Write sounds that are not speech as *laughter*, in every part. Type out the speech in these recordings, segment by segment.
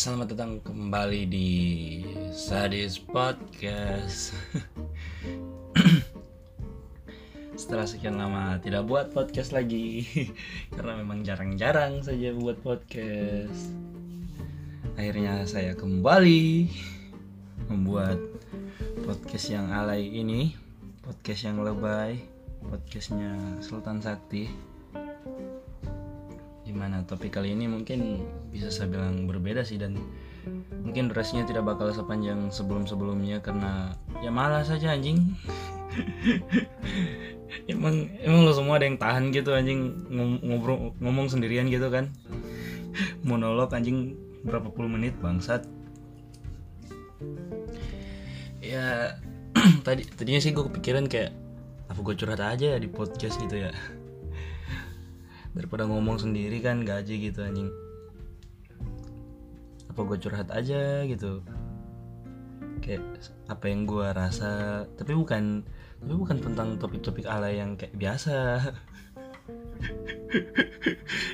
selamat datang kembali di Sadis Podcast. *coughs* Setelah sekian lama tidak buat podcast lagi, *laughs* karena memang jarang-jarang saja buat podcast. Akhirnya saya kembali membuat podcast yang alay ini, podcast yang lebay, podcastnya Sultan Sakti gimana topik kali ini mungkin bisa saya bilang berbeda sih dan mungkin durasinya tidak bakal sepanjang sebelum-sebelumnya karena ya malas saja anjing. *laughs* Emang emang lo semua ada yang tahan gitu anjing ngobrol ngomong sendirian gitu kan. *laughs* Monolog anjing berapa puluh menit bangsat. Ya *clears throat* tadi tadinya sih gue kepikiran kayak apa gue curhat aja di podcast gitu ya daripada ngomong sendiri kan gaji gitu anjing. Apa gue curhat aja gitu. Kayak apa yang gue rasa tapi bukan tapi bukan tentang topik-topik alay yang kayak biasa. *laughs*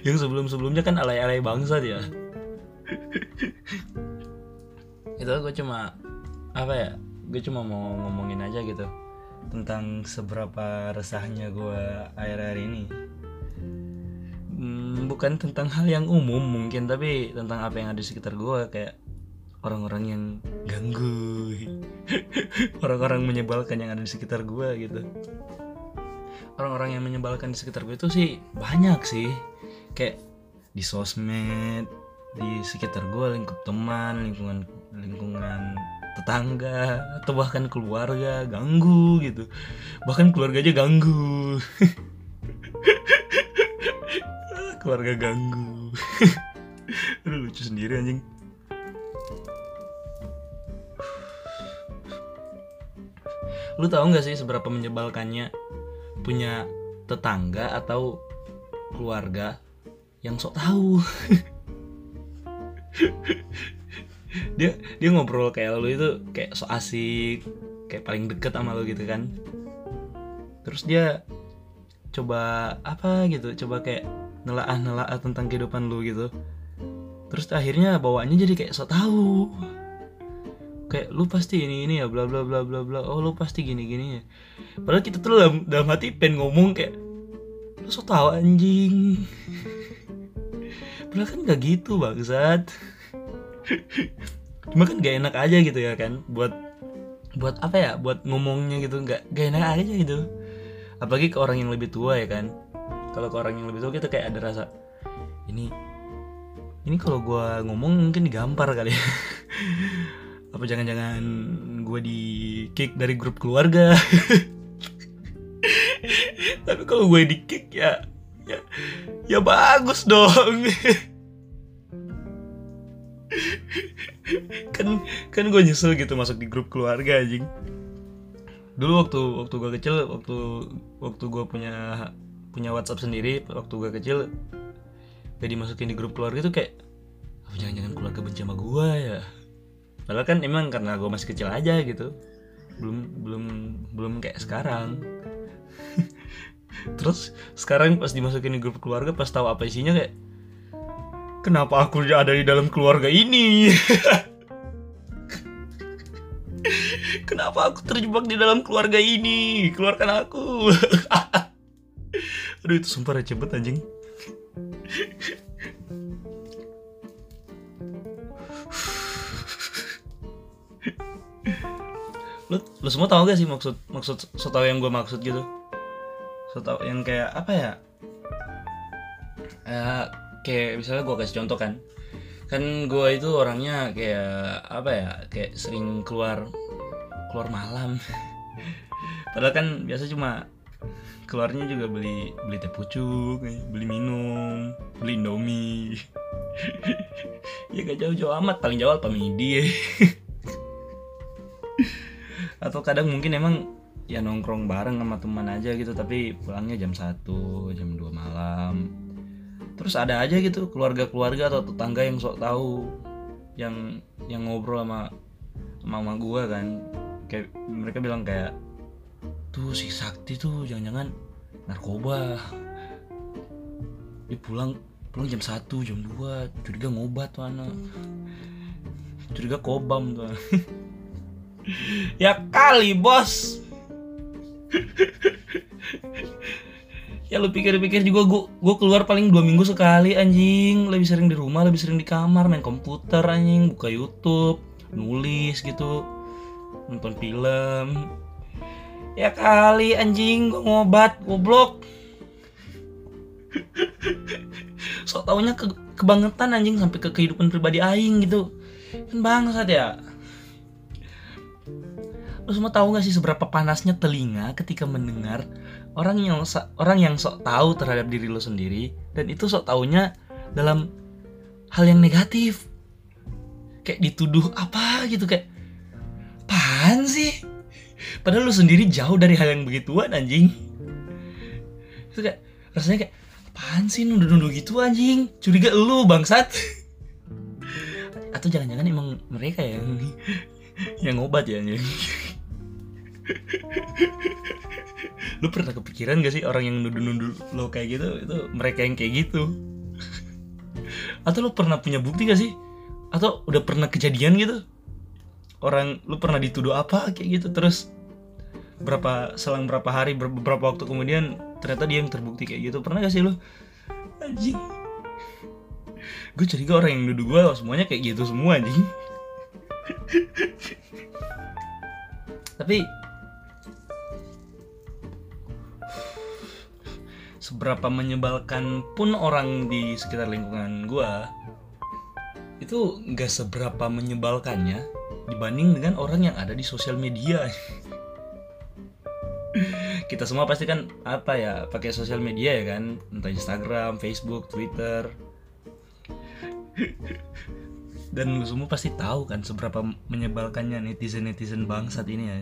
Yang sebelum-sebelumnya kan alay-alay bangsa ya. Itu gue cuma apa ya gue cuma mau ngomongin aja gitu tentang seberapa resahnya gue akhir-akhir ini hmm, bukan tentang hal yang umum mungkin tapi tentang apa yang ada di sekitar gue kayak orang-orang yang ganggu. *laughs* Orang-orang menyebalkan yang ada di sekitar gue gitu. Orang-orang yang menyebalkan di sekitar gue itu sih banyak sih. Kayak di sosmed di sekitar gue lingkup teman lingkungan lingkungan tetangga atau bahkan keluarga ganggu gitu. Bahkan keluarga aja ganggu *laughs* keluarga ganggu. *laughs* Aduh lucu sendiri anjing. Lu tahu nggak sih seberapa menyebalkannya punya tetangga atau keluarga yang sok tahu? *laughs* Dia dia ngobrol kayak lu itu kayak sok asik kayak paling deket sama lu gitu kan. Terus dia coba apa gitu coba kayak nelaah nelaah tentang kehidupan lu gitu. Terus akhirnya bawaannya jadi kayak so tau kayak lu pasti ini ini ya bla bla bla bla bla. Oh lu pasti gini gini ya. Padahal kita tuh dalam dalam hati pen ngomong kayak lu so tau anjing. *laughs* Padahal kan gak gitu bangsat. Cuma kan gak enak aja gitu ya kan buat buat apa ya buat ngomongnya gitu nggak gak enak aja gitu. Apalagi ke orang yang lebih tua ya kan kalau ke orang yang lebih tua kita kayak ada rasa ini ini kalau gue ngomong mungkin digampar kali ya. *laughs* Apa jangan-jangan gue di kick dari grup keluarga? *laughs* Tapi kalau gue di kick ya ya ya bagus dong. *laughs* Kan kan gue nyesel gitu masuk di grup keluarga anjing. Dulu waktu waktu gue kecil waktu waktu gue punya punya WhatsApp sendiri waktu gue kecil gak dimasukin di grup keluarga tuh kayak apa jangan-jangan keluarga benci sama gue ya? Padahal kan emang karena gue masih kecil aja gitu. Belum belum belum kayak sekarang. *laughs* Terus sekarang pas dimasukin di grup keluarga pas tahu apa isinya kayak kenapa aku ada di dalam keluarga ini? *laughs* Kenapa aku terjebak di dalam keluarga ini? Keluarkan aku *laughs* Aduh itu sumpah receh banget anjing. Lu, lu semua tau gak sih maksud maksud so tau yang gue maksud gitu? So tau yang kayak apa ya? Eh, kayak misalnya gue kasih contoh kan. Kan gue itu orangnya kayak apa ya? Kayak sering keluar keluar malam. *laughs* Padahal kan biasa cuma keluarnya juga beli beli teh pucuk beli minum beli indomie. *laughs* Ya gak jauh-jauh amat paling jauh apa midi *laughs* atau kadang mungkin emang ya nongkrong bareng sama teman aja gitu tapi pulangnya jam 1 jam 2 malam. Terus ada aja gitu keluarga-keluarga atau tetangga yang sok tahu yang yang ngobrol sama mama gua kan. Kayak mereka bilang kayak tuh si Sakti tuh jangan-jangan narkoba. Dia pulang pulang jam 1 jam 2 curiga ngobat mana curiga kobam tuh *laughs* ya kali bos. Ya lu pikir-pikir juga gua gua keluar paling dua minggu sekali anjing. Lebih sering di rumah lebih sering di kamar main komputer anjing. Buka YouTube nulis gitu. Nonton film ya kali anjing gua ngobat goblok. Sok taunya ke kebangetan anjing sampai ke kehidupan pribadi aing gitu. Kan bangsat ya. Lu semua tahu gak sih seberapa panasnya telinga ketika mendengar orang yang orang yang sok tahu terhadap diri lo sendiri dan itu sok taunya dalam hal yang negatif? Kayak dituduh apa gitu kayak pan sih padahal lo sendiri jauh dari hal yang begituan anjing. Itu kayak rasanya kayak apaan sih nuduh-nuduh gitu anjing? Curiga lu bangsat. Atau jangan-jangan emang mereka yang yang obat ya anjing. Lu pernah kepikiran gak sih orang yang nuduh-nuduh lo kayak gitu? Itu mereka yang kayak gitu. Atau lu pernah punya bukti gak sih? Atau udah pernah kejadian gitu? Orang lu pernah dituduh apa kayak gitu? Terus berapa selang berapa hari beberapa waktu kemudian ternyata dia yang terbukti kayak gitu. Pernah gak sih lu? Anjing. Gue curiga orang yang nuduh gue semuanya kayak gitu semua anjing. Tapi seberapa menyebalkan pun orang di sekitar lingkungan gue itu nggak seberapa menyebalkannya dibanding dengan orang yang ada di sosial media kita semua pasti kan apa ya pakai sosial media ya kan? Entah Instagram, Facebook, Twitter. Dan lu semua pasti tahu kan seberapa menyebalkannya netizen netizen bangsat ini ya.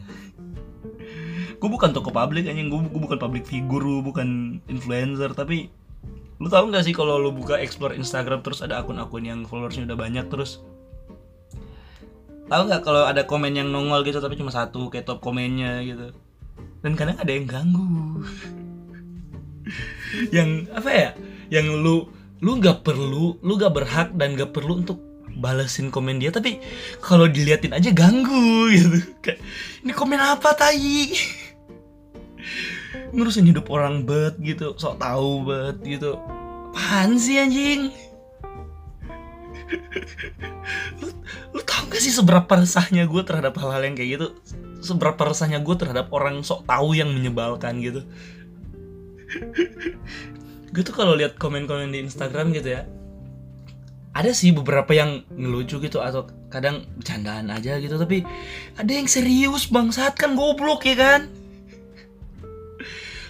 Gue bukan toko publik anjing. Gue, bukan public figure bukan influencer. Tapi lu tahu nggak sih kalau lu buka explore Instagram terus ada akun-akun yang followersnya udah banyak terus tahu nggak kalau ada komen yang nongol gitu tapi cuma satu kayak top komennya gitu dan kadang ada yang ganggu. Yang apa ya yang lu lu nggak perlu lu nggak berhak dan nggak perlu untuk balesin komen dia tapi kalau diliatin aja ganggu gitu. Kayak ini komen apa tai? Ngurusin hidup orang bet gitu. Sok tahu bet gitu. Apaan sih anjing? Lu lu tau gak sih seberapa resahnya gue terhadap hal-hal yang kayak gitu seberapa resahnya gue terhadap orang sok tahu yang menyebalkan gitu. Gue tuh kalau lihat komen-komen di Instagram gitu ya ada sih beberapa yang ngelucu gitu atau kadang bercandaan aja gitu tapi ada yang serius bangsat kan goblok ya kan?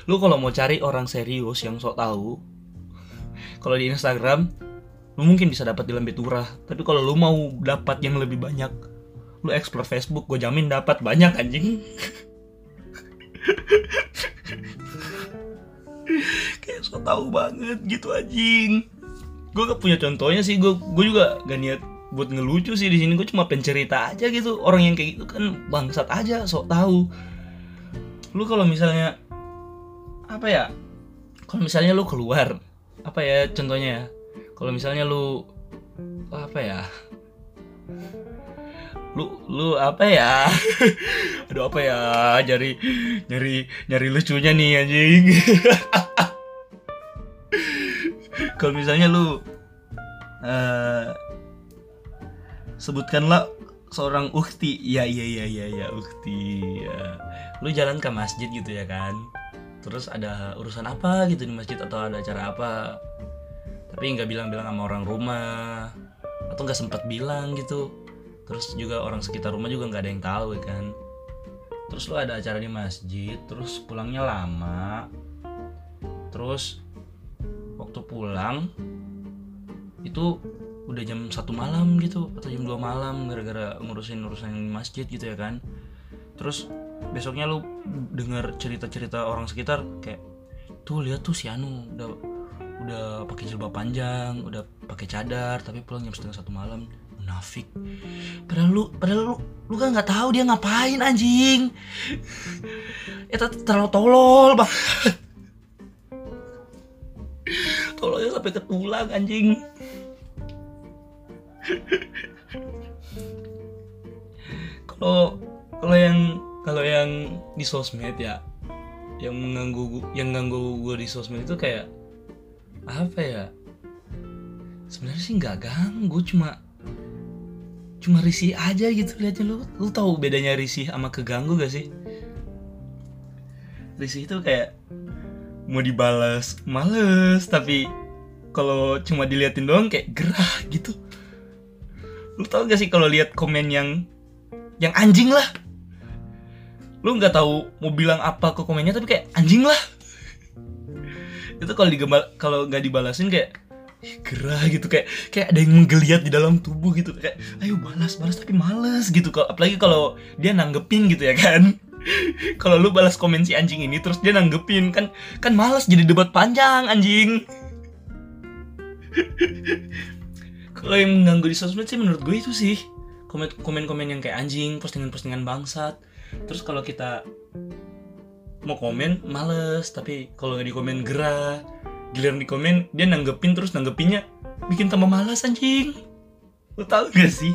Lu kalau mau cari orang serius yang sok tahu kalau di Instagram lu mungkin bisa dapat di Lembe Turah tapi kalau lu mau dapat yang lebih banyak lu explore Facebook gue jamin dapat banyak anjing. Kayak sok tahu banget gitu anjing. Gue gak punya contohnya sih gue gue juga gak niat buat ngelucu sih di sini. Gue cuma pencerita aja gitu. Orang yang kayak gitu kan bangsat aja sok tahu lu kalau misalnya apa ya kalau misalnya lu keluar apa ya contohnya ya? Kalau misalnya lu apa ya lu lu apa ya? *laughs* Aduh apa ya? Nyari nyari nyari lucunya nih anjing. *laughs* Kalau misalnya lu uh, sebutkanlah seorang ukti ya iya iya iya ya ukti ya. lu jalan ke masjid gitu ya kan? Terus ada urusan apa gitu di masjid? Atau ada acara apa? Tapi nggak bilang-bilang sama orang rumah. Atau nggak sempat bilang gitu terus juga orang sekitar rumah juga nggak ada yang tahu ya kan? Terus lo ada acara di masjid terus pulangnya lama. Terus waktu pulang itu udah jam satu malam gitu atau jam dua malam gara-gara ngurusin urusan masjid gitu ya kan? Terus besoknya lu dengar cerita-cerita orang sekitar kayak tuh lihat tuh si Anu udah udah pakai jilbab panjang udah pakai cadar tapi pulang jam setengah satu malam munafik. Padahal lu padahal lu lu kan nggak tahu dia ngapain anjing. Itu terlalu tolol banget tololnya sampai ke tulang anjing. Kalau kalau yang kalau yang di sosmed ya yang mengganggu gu- yang ganggu gue di sosmed itu kayak apa ya? Sebenarnya sih nggak ganggu cuma cuma risih aja gitu liatnya. Lu lu tahu bedanya risih sama keganggu gak sih? Risih itu kayak mau dibalas males tapi kalau cuma diliatin doang kayak gerah gitu. Lu tau gak sih kalau lihat komen yang yang anjing lah? Lu nggak tahu mau bilang apa ke komennya tapi kayak anjing lah. Itu kalau digembal kalau nggak dibalasin kayak gerah gitu kayak kayak ada yang menggeliat di dalam tubuh gitu kayak ayo balas balas tapi males gitu. Kalau apalagi kalau dia nanggepin gitu ya kan. *laughs* Kalau lu balas komen si anjing ini terus dia nanggepin kan kan males jadi debat panjang anjing. *laughs* Kalau yang mengganggu di sosmed sih menurut gue itu sih komen komen komen yang kayak anjing postingan postingan bangsat. Terus kalau kita mau komen males tapi kalau nggak di komen gerah giliran di komen dia nanggepin terus nanggepinnya bikin tambah malas anjing. Lu tau gak sih?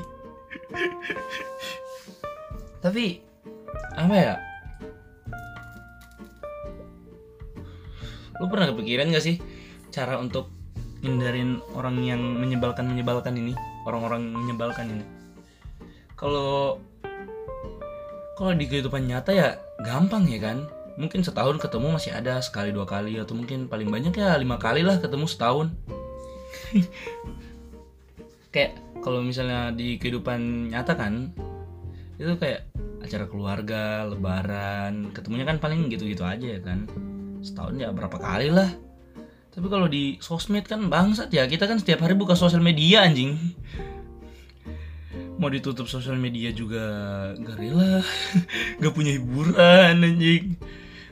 Tapi apa ya? Lu pernah kepikiran gak sih cara untuk hindarin orang yang menyebalkan menyebalkan ini? Orang-orang menyebalkan ini? Kalau kalau di kehidupan nyata ya gampang ya kan mungkin setahun ketemu masih ada sekali dua kali atau mungkin paling banyak ya lima kali lah ketemu setahun. *laughs* Kayak kalau misalnya di kehidupan nyata kan itu kayak acara keluarga lebaran ketemunya kan paling gitu-gitu aja ya kan. Setahun ya berapa kali lah. Tapi kalau di sosmed kan bangsat ya kita kan setiap hari buka sosial media anjing. Mau ditutup sosial media juga gak rela *laughs* gak punya hiburan anjing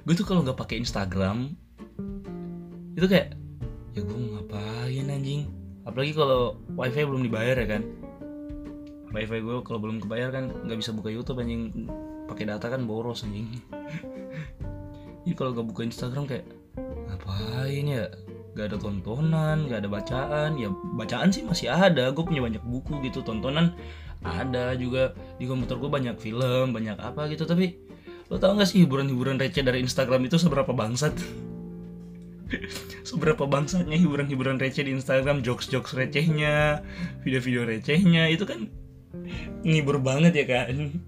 gue tuh kalau nggak pakai Instagram itu kayak ya gue mau ngapain anjing? Apalagi kalau wifi belum dibayar ya kan? Wifi gue kalau belum kebayar kan nggak bisa buka YouTube anjing. Pakai data kan boros anjing. *laughs* Jadi kalau gak buka Instagram kayak ngapain ya? Gak ada tontonan gak ada bacaan. Ya bacaan sih masih ada. Gue punya banyak buku gitu tontonan ada juga. Di komputer gue banyak film banyak apa gitu. Tapi lo tau gak sih hiburan-hiburan receh dari Instagram itu seberapa bangsat? Seberapa bangsatnya hiburan-hiburan receh di Instagram? Jokes-jokes recehnya video-video recehnya itu kan ngibur banget ya kan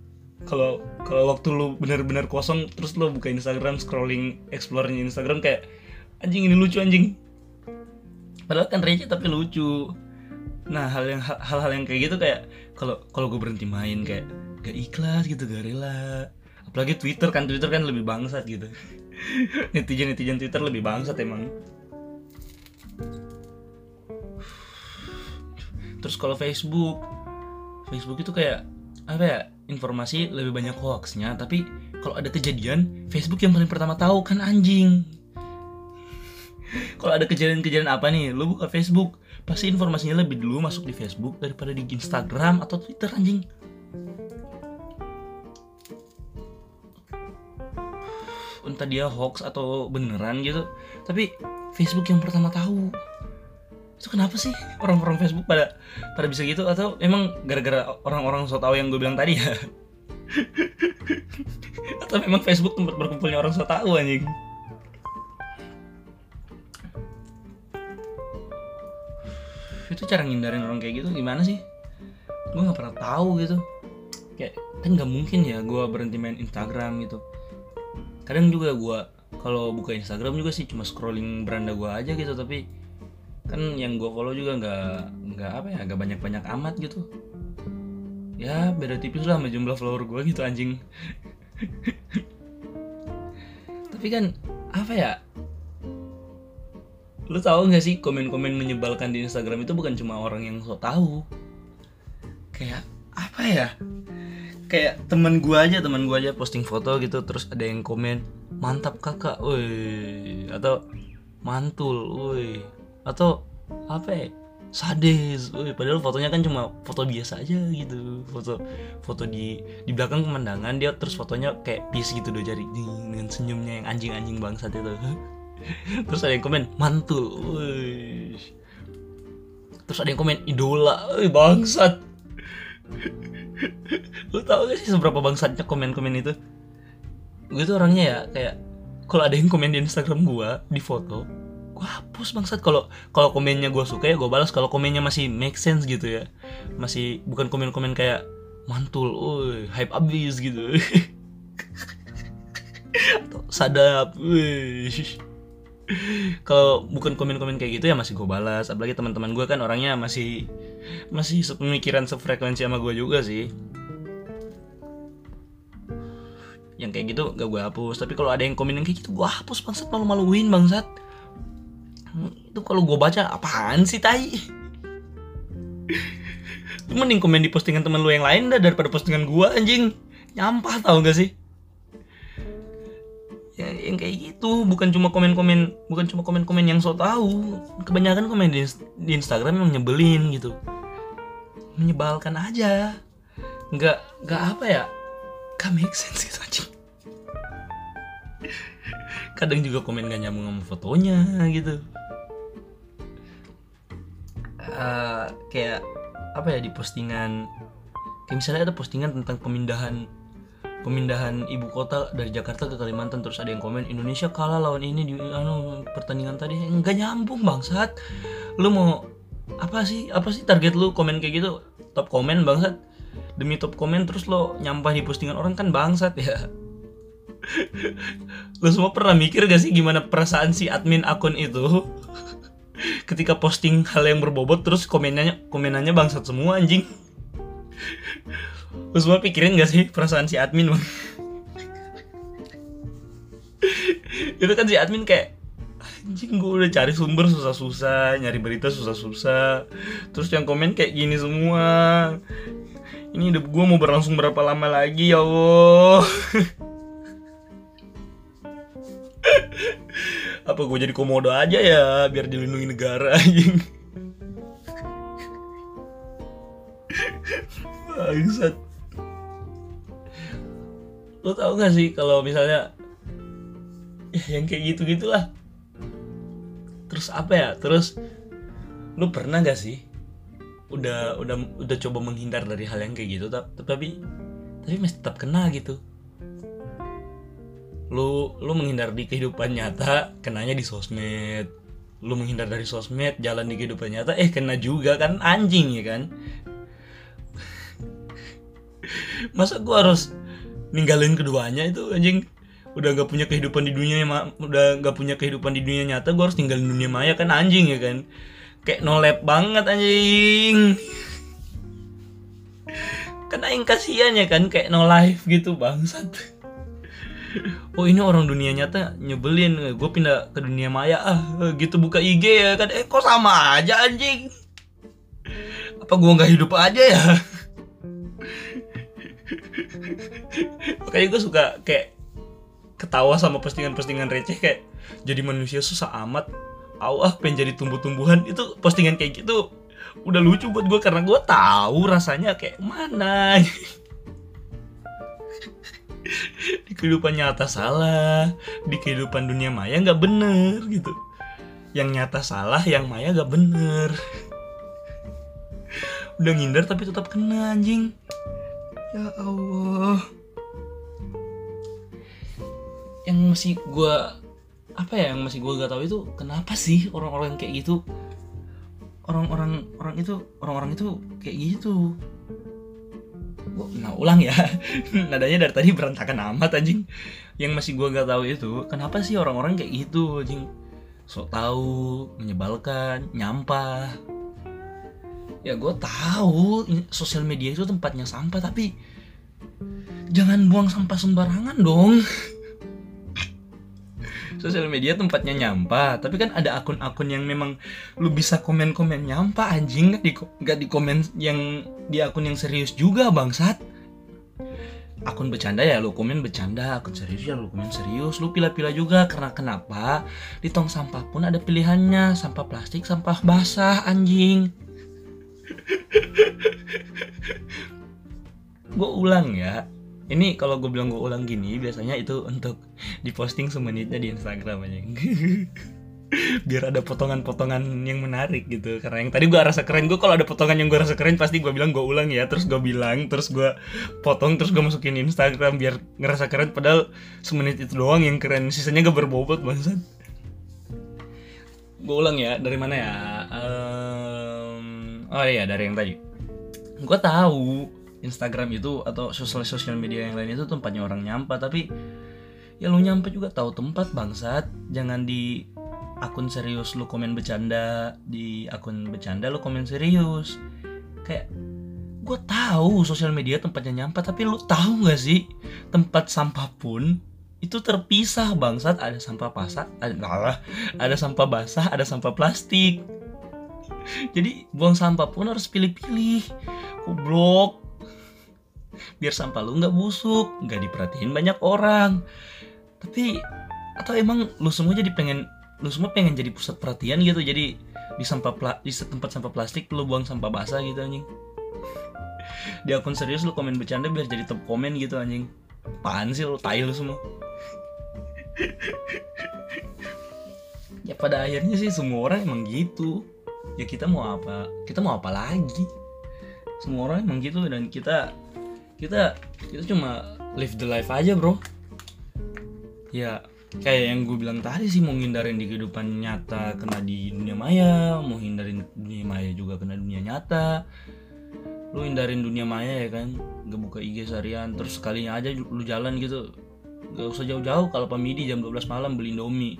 kalau kalau waktu lu benar-benar kosong terus lo buka Instagram scrolling explore-nya Instagram kayak anjing ini lucu anjing. Padahal kan receh tapi lucu. Nah hal yang hal-hal yang kayak gitu kayak kalau kalau gue berhenti main kayak gak ikhlas gitu gak rela apalagi Twitter kan Twitter kan lebih bangsat gitu. *laughs* Netizen netizen Twitter lebih bangsat emang. Terus kalau Facebook Facebook itu kayak apa ya informasi lebih banyak hoaxnya tapi kalau ada kejadian Facebook yang paling pertama tahu kan anjing. Kalau ada kejadian-kejadian apa nih lu buka Facebook pasti informasinya lebih dulu masuk di Facebook daripada di Instagram atau Twitter anjing entah dia hoax atau beneran gitu. Tapi Facebook yang pertama tahu. Itu kenapa sih orang-orang Facebook pada pada bisa gitu? Atau emang gara-gara orang-orang so tau yang gue bilang tadi ya? *laughs* Atau memang Facebook tempat berkumpulnya orang so tau anjing? Itu cara ngindarin orang kayak gitu gimana sih? Gue nggak pernah tahu gitu. Kayak kan nggak mungkin ya gue berhenti main Instagram gitu kadang juga gue kalau buka Instagram juga sih cuma scrolling beranda gue aja gitu tapi kan yang gue follow juga nggak nggak apa ya nggak banyak banyak amat gitu. Ya beda tipis lah sama jumlah follower gue gitu anjing. *laughs* Tapi kan apa ya? Lu tahu nggak sih komen-komen menyebalkan di Instagram itu bukan cuma orang yang so tahu? Kayak apa ya kayak teman gua aja teman gua aja posting foto gitu terus ada yang komen mantap kakak. Woi atau mantul. Woi atau apa ya sadis woi padahal fotonya kan cuma foto biasa aja gitu. Foto foto di di belakang pemandangan dia terus fotonya kayak peace gitu do jari. Dengan senyumnya yang anjing-anjing bangsat itu. *laughs* Terus ada yang komen mantul. Woi. Terus ada yang komen idola. Woi bangsat *laughs* *laughs* lu tau gak sih seberapa bangsatnya komen-komen itu? Gue tuh orangnya ya kayak kalau ada yang komen di Instagram gue di foto gue hapus bangsat. Kalau kalau komennya gue suka ya gue balas. Kalau komennya masih make sense gitu ya masih bukan komen-komen kayak mantul, hype abis gitu. *laughs* Atau sadap, *laughs* kalau bukan komen-komen kayak gitu ya masih gue balas. Apalagi teman-teman gue kan orangnya masih masih sepemikiran sefrekuensi sama gue juga sih. Yang kayak gitu gak gue hapus tapi kalau ada yang komen yang kayak gitu gue hapus bangsat malu-maluin bangsat. Itu kalau gue baca apaan sih tai? Mending komen di postingan temen lu yang lain dah daripada postingan gue anjing. Nyampah tau gak sih? Ya yang kayak gitu bukan cuma komen-komen bukan cuma komen-komen yang so tahu kebanyakan komen di, di Instagram yang nyebelin gitu menyebalkan aja. Nggak nggak apa ya? Gak make sense gitu anjing. Kadang juga komen gak nyambung sama fotonya gitu. Uh, kayak apa ya di postingan kayak misalnya ada postingan tentang pemindahan pemindahan ibu kota dari Jakarta ke Kalimantan terus ada yang komen Indonesia kalah lawan ini di anu pertandingan tadi. Enggak nyambung bangsat. Lu mau apa sih apa sih target lu komen kayak gitu? Top komen bangsat. Demi top komen terus lo nyampah di postingan orang kan bangsat ya. *laughs* Lo semua pernah mikir gak sih gimana perasaan si admin akun itu? *laughs* Ketika posting hal yang berbobot terus komenannya komenannya bangsat semua anjing. *laughs* Lu semua pikirin gak sih perasaan si admin itu kan si admin kayak anjing gue udah cari sumber susah-susah nyari berita susah-susah. Terus yang komen kayak gini semua. Ini hidup gue mau berlangsung berapa lama lagi ya Allah? *laughs* Apa gue jadi komodo aja ya biar dilindungi negara anjing? *laughs* Bangsat. Lo tau gak sih kalau misalnya ya yang kayak gitu gitulah terus apa ya? Terus lu pernah gak sih? Udah udah udah coba menghindar dari hal yang kayak gitu tapi tapi masih tetap kena gitu. Lu lu menghindar di kehidupan nyata kenanya di sosmed. Lu menghindar dari sosmed jalan di kehidupan nyata eh kena juga kan? Anjing ya kan? *laughs* Masa gua harus ninggalin keduanya itu anjing udah gak punya kehidupan di dunia udah gak punya kehidupan di dunia nyata gue harus tinggalin dunia maya kan anjing ya kan? Kayak nolep banget anjing. Kan aing kasihan ya kan kayak no life gitu bangsat. Oh ini orang dunia nyata nyebelin gue pindah ke dunia maya ah gitu buka IG ya kan. Eh kok sama aja anjing? Apa gue nggak hidup aja ya? Makanya gue suka kayak ketawa sama postingan-postingan receh kayak jadi manusia susah amat. Awah pengen jadi tumbuh-tumbuhan. Itu postingan kayak gitu udah lucu buat gue karena gue tahu rasanya kayak mana. *laughs* Di kehidupan nyata salah di kehidupan dunia maya nggak bener gitu. Yang nyata salah yang maya nggak bener. Udah ngindar tapi tetap kena anjing. Ya Allah yang masih gue apa ya yang masih gue gak tahu itu kenapa sih orang-orang kayak gitu? Orang-orang orang itu orang-orang itu kayak gitu. Gue nah ulang ya. *laughs* Nadanya dari tadi berantakan amat anjing. Yang masih gue gak tahu itu kenapa sih orang-orang kayak gitu anjing? Sok tahu menyebalkan nyampah. Ya gue tahu sosial media itu tempatnya sampah tapi jangan buang sampah sembarangan dong *laughs* sosial media tempatnya nyampah tapi kan ada akun-akun yang memang lu bisa komen-komen nyampah anjing. Nggak di nggak di komen yang di akun yang serius juga bangsat. Akun bercanda ya lu komen bercanda. Akun serius ya lu komen serius. Lu pilih-pilih juga karena kenapa? Di tong sampah pun ada pilihannya. Sampah plastik sampah basah anjing. *laughs* Gue ulang ya ini kalau gue bilang gue ulang gini biasanya itu untuk diposting semenitnya di Instagram aja. *laughs* Biar ada potongan-potongan yang menarik gitu. Karena yang tadi gue rasa keren gue kalau ada potongan yang gue rasa keren pasti gue bilang gue ulang ya. Terus gue bilang terus gue potong terus gue masukin Instagram biar ngerasa keren. Padahal semenit itu doang yang keren. Sisanya gak berbobot bangsat. Gue ulang ya dari mana ya? Um, oh iya dari yang tadi. Gue tahu Instagram itu atau sosial sosial media yang lain itu tempatnya orang nyampa. Tapi ya lu nyampe juga tahu tempat bangsat. Jangan di akun serius lu komen bercanda di akun bercanda lu komen serius. Kayak gue tahu sosial media tempatnya nyampah tapi lu tahu nggak sih tempat sampah pun itu terpisah bangsat. Ada sampah basah ada malah ada sampah basah ada sampah plastik. Jadi buang sampah pun harus pilih-pilih. Goblok biar sampah lu nggak busuk nggak diperhatiin banyak orang. Tapi atau emang lu semua jadi pengen lu semua pengen jadi pusat perhatian gitu? Jadi di sampah pla di tempat sampah plastik lu buang sampah basah gitu anjing. *laughs* Di akun serius lu komen bercanda biar jadi top komen gitu anjing. Apaan sih lu tai lu semua? *laughs* Ya pada akhirnya sih semua orang emang gitu. Ya kita mau apa kita mau apa lagi? Semua orang emang gitu dan kita kita kita cuma live the life aja bro. Ya kayak yang gue bilang tadi sih mau hindarin di kehidupan nyata kena di dunia maya mau hindarin dunia maya juga kena dunia nyata. Lu hindarin dunia maya ya kan? Gak buka IG seharian terus sekalinya aja lu jalan gitu. Gak usah jauh-jauh kalau pamidi jam 12 malam beli indomie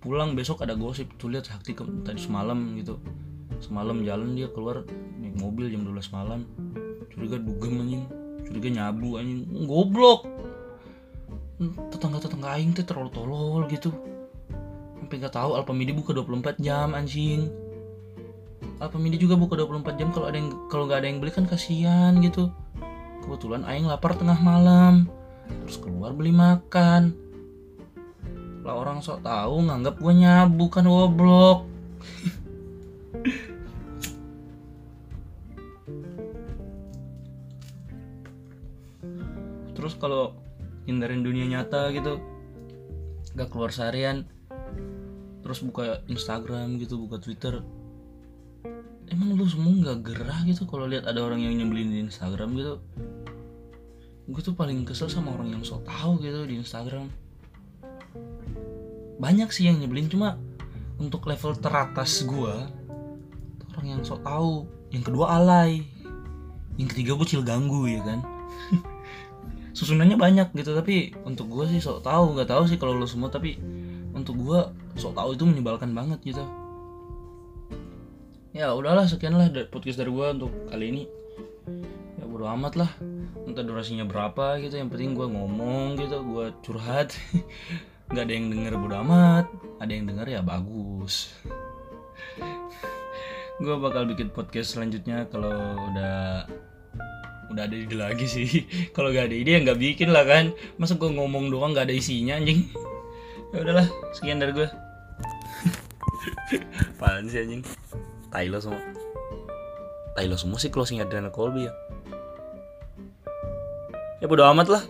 pulang besok ada gosip tuh lihat sakti tadi semalam gitu. Semalam jalan dia keluar naik mobil jam 12 malam curiga dugem anjing. Curiga nyabu anjing. Goblok. Tetangga-tetangga aing tuh terlalu tolol gitu. Sampai nggak tahu Alpamidi buka 24 jam anjing. Alpamidi juga buka 24 jam kalau ada yang kalau nggak ada yang beli kan kasihan gitu. Kebetulan aing lapar tengah malam. Terus keluar beli makan. Lah orang sok tahu nganggap gue nyabu kan goblok *laughs* terus kalau hindarin dunia nyata gitu gak keluar seharian terus buka Instagram gitu buka Twitter emang lu semua nggak gerah gitu kalau lihat ada orang yang nyebelin di Instagram gitu? Gue tuh paling kesel sama orang yang sok tahu gitu di Instagram. Banyak sih yang nyebelin cuma untuk level teratas gue orang yang sok tahu. Yang kedua alay yang ketiga bocil ganggu ya kan *laughs* susunannya banyak gitu tapi untuk gue sih sok tahu nggak tahu sih kalau lo semua tapi untuk gue sok tahu itu menyebalkan banget gitu. Ya udahlah sekian lah podcast dari gue untuk kali ini. Ya bodo amat lah. Entah durasinya berapa gitu yang penting gue ngomong gitu gue curhat. *laughs* Nggak ada yang denger bodo amat. Ada yang denger ya bagus. *laughs* Gue bakal bikin podcast selanjutnya kalau udah udah ada ide lagi sih. *laughs* Kalau gak ada ide ya nggak bikin lah kan. Masa gue ngomong doang nggak ada isinya anjing? *laughs* Ya udahlah sekian dari gue *laughs* apaan sih anjing? Tai semua. Tai semua sih closing Adriana Colby ya. Ya bodo amat lah